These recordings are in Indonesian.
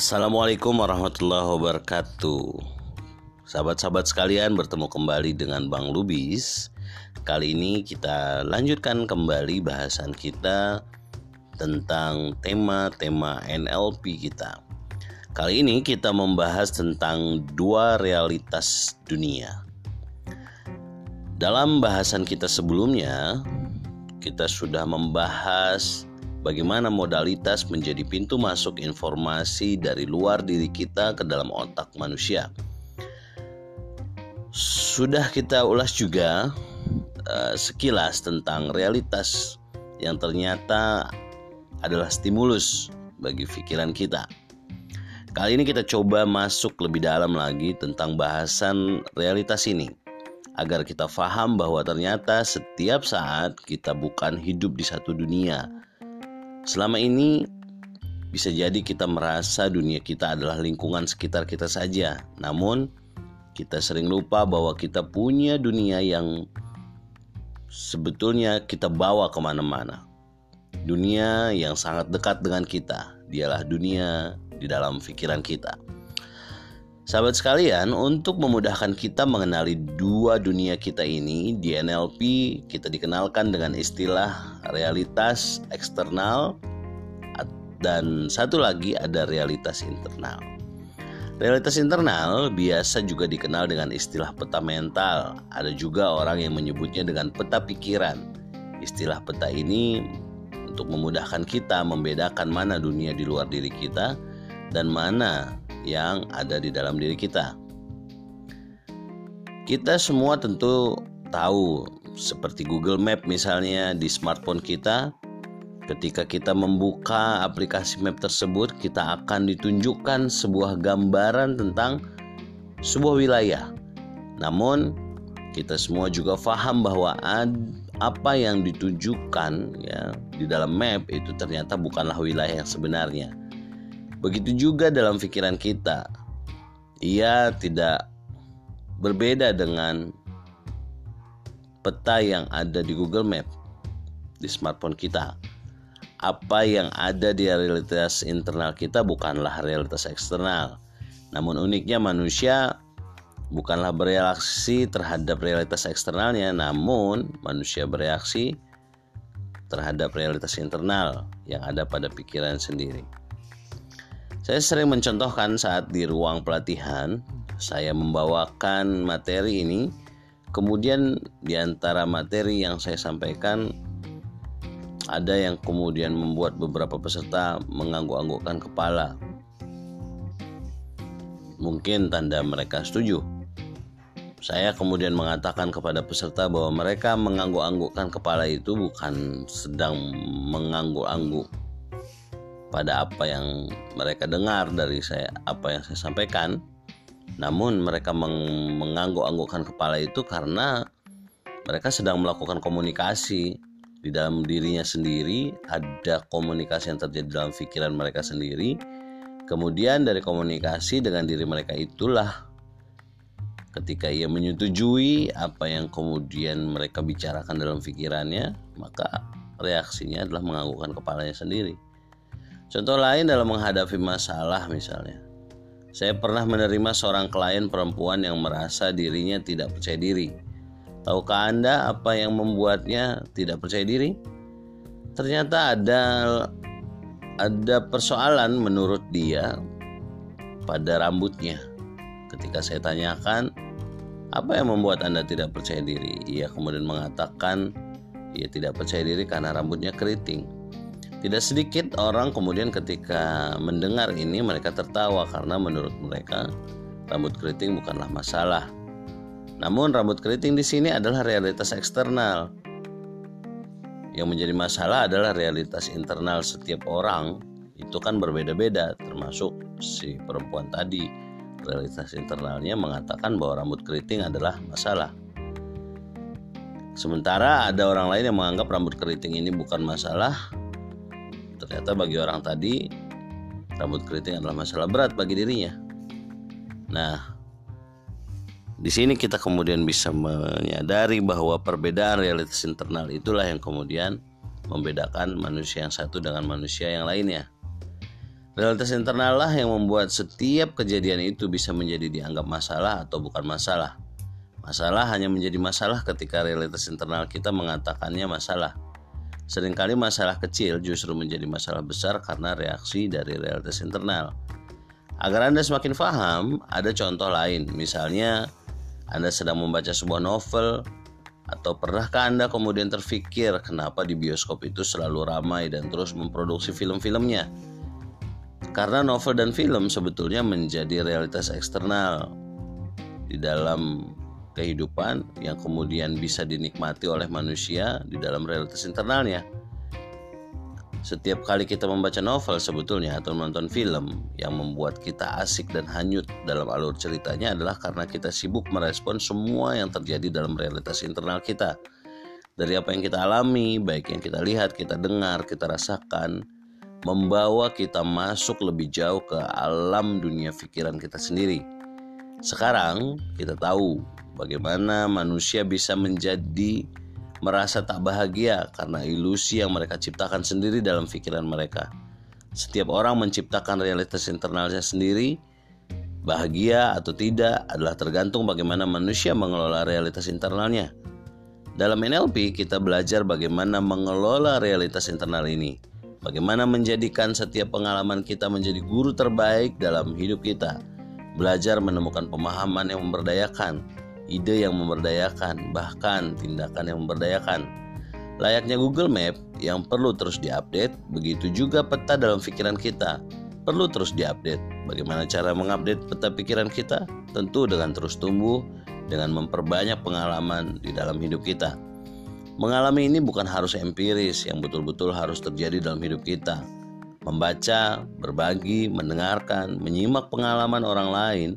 Assalamualaikum warahmatullahi wabarakatuh. Sahabat-sahabat sekalian bertemu kembali dengan Bang Lubis. Kali ini kita lanjutkan kembali bahasan kita Tentang tema-tema NLP kita. Kali ini kita membahas tentang dua realitas dunia. Dalam bahasan kita sebelumnya Kita sudah membahas bagaimana modalitas menjadi pintu masuk informasi dari luar diri kita ke dalam otak manusia. Sudah kita ulas juga uh, sekilas tentang realitas yang ternyata adalah stimulus bagi pikiran kita. Kali ini kita coba masuk lebih dalam lagi tentang bahasan realitas ini agar kita paham bahwa ternyata setiap saat kita bukan hidup di satu dunia, Selama ini bisa jadi kita merasa dunia kita adalah lingkungan sekitar kita saja, namun kita sering lupa bahwa kita punya dunia yang sebetulnya kita bawa ke mana-mana. Dunia yang sangat dekat dengan kita, dialah dunia di dalam pikiran kita. Sahabat sekalian, untuk memudahkan kita mengenali dua dunia kita ini, di NLP kita dikenalkan dengan istilah realitas eksternal dan satu lagi ada realitas internal. Realitas internal biasa juga dikenal dengan istilah peta mental. Ada juga orang yang menyebutnya dengan peta pikiran. Istilah peta ini untuk memudahkan kita membedakan mana dunia di luar diri kita dan mana yang ada di dalam diri kita. Kita semua tentu tahu seperti Google Map misalnya di smartphone kita ketika kita membuka aplikasi map tersebut kita akan ditunjukkan sebuah gambaran tentang sebuah wilayah. Namun kita semua juga paham bahwa apa yang ditujukan ya di dalam map itu ternyata bukanlah wilayah yang sebenarnya. Begitu juga dalam pikiran kita. Ia tidak berbeda dengan peta yang ada di Google Map di smartphone kita. Apa yang ada di realitas internal kita bukanlah realitas eksternal. Namun uniknya manusia bukanlah bereaksi terhadap realitas eksternalnya, namun manusia bereaksi terhadap realitas internal yang ada pada pikiran sendiri. Saya sering mencontohkan saat di ruang pelatihan, saya membawakan materi ini, kemudian di antara materi yang saya sampaikan ada yang kemudian membuat beberapa peserta mengangguk-anggukkan kepala. Mungkin tanda mereka setuju. Saya kemudian mengatakan kepada peserta bahwa mereka mengangguk-anggukkan kepala itu bukan sedang mengangguk-angguk pada apa yang mereka dengar dari saya apa yang saya sampaikan. Namun mereka meng mengangguk-anggukkan kepala itu karena mereka sedang melakukan komunikasi di dalam dirinya sendiri. Ada komunikasi yang terjadi dalam pikiran mereka sendiri. Kemudian dari komunikasi dengan diri mereka itulah ketika ia menyetujui apa yang kemudian mereka bicarakan dalam pikirannya maka reaksinya adalah menganggukkan kepalanya sendiri Contoh lain dalam menghadapi masalah misalnya. Saya pernah menerima seorang klien perempuan yang merasa dirinya tidak percaya diri. Tahukah Anda apa yang membuatnya tidak percaya diri? Ternyata ada ada persoalan menurut dia pada rambutnya. Ketika saya tanyakan, apa yang membuat Anda tidak percaya diri? Ia kemudian mengatakan ia tidak percaya diri karena rambutnya keriting. Tidak sedikit orang kemudian ketika mendengar ini mereka tertawa karena menurut mereka rambut keriting bukanlah masalah. Namun rambut keriting di sini adalah realitas eksternal. Yang menjadi masalah adalah realitas internal setiap orang itu kan berbeda-beda termasuk si perempuan tadi realitas internalnya mengatakan bahwa rambut keriting adalah masalah. Sementara ada orang lain yang menganggap rambut keriting ini bukan masalah, ternyata bagi orang tadi rambut keriting adalah masalah berat bagi dirinya. Nah, di sini kita kemudian bisa menyadari bahwa perbedaan realitas internal itulah yang kemudian membedakan manusia yang satu dengan manusia yang lainnya. Realitas internal lah yang membuat setiap kejadian itu bisa menjadi dianggap masalah atau bukan masalah. Masalah hanya menjadi masalah ketika realitas internal kita mengatakannya masalah. Seringkali masalah kecil justru menjadi masalah besar karena reaksi dari realitas internal. Agar Anda semakin paham, ada contoh lain. Misalnya, Anda sedang membaca sebuah novel, atau pernahkah Anda kemudian terfikir kenapa di bioskop itu selalu ramai dan terus memproduksi film-filmnya? Karena novel dan film sebetulnya menjadi realitas eksternal di dalam kehidupan yang kemudian bisa dinikmati oleh manusia di dalam realitas internalnya. Setiap kali kita membaca novel sebetulnya atau menonton film yang membuat kita asik dan hanyut dalam alur ceritanya adalah karena kita sibuk merespon semua yang terjadi dalam realitas internal kita. Dari apa yang kita alami, baik yang kita lihat, kita dengar, kita rasakan, membawa kita masuk lebih jauh ke alam dunia pikiran kita sendiri. Sekarang kita tahu bagaimana manusia bisa menjadi merasa tak bahagia karena ilusi yang mereka ciptakan sendiri dalam pikiran mereka. Setiap orang menciptakan realitas internalnya sendiri. Bahagia atau tidak adalah tergantung bagaimana manusia mengelola realitas internalnya. Dalam NLP, kita belajar bagaimana mengelola realitas internal ini, bagaimana menjadikan setiap pengalaman kita menjadi guru terbaik dalam hidup kita, belajar menemukan pemahaman yang memberdayakan, ide yang memberdayakan, bahkan tindakan yang memberdayakan. Layaknya Google Map yang perlu terus diupdate, begitu juga peta dalam pikiran kita perlu terus diupdate. Bagaimana cara mengupdate peta pikiran kita? Tentu dengan terus tumbuh, dengan memperbanyak pengalaman di dalam hidup kita. Mengalami ini bukan harus empiris yang betul-betul harus terjadi dalam hidup kita. Membaca, berbagi, mendengarkan, menyimak pengalaman orang lain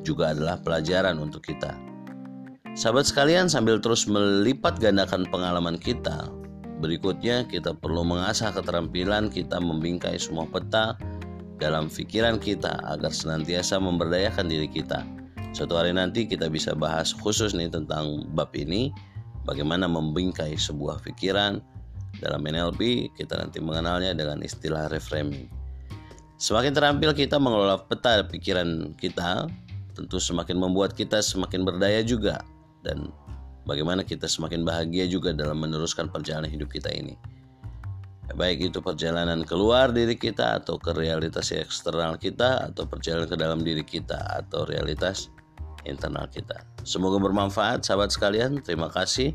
juga adalah pelajaran untuk kita. Sahabat sekalian, sambil terus melipat gandakan pengalaman kita, berikutnya kita perlu mengasah keterampilan kita membingkai semua peta dalam pikiran kita agar senantiasa memberdayakan diri kita. Suatu hari nanti kita bisa bahas khusus nih tentang bab ini, bagaimana membingkai sebuah pikiran. Dalam NLP, kita nanti mengenalnya dengan istilah reframing. Semakin terampil kita mengelola peta pikiran kita, tentu semakin membuat kita semakin berdaya juga dan bagaimana kita semakin bahagia juga dalam meneruskan perjalanan hidup kita ini. Baik itu perjalanan keluar diri kita atau ke realitas eksternal kita atau perjalanan ke dalam diri kita atau realitas internal kita. Semoga bermanfaat sahabat sekalian. Terima kasih.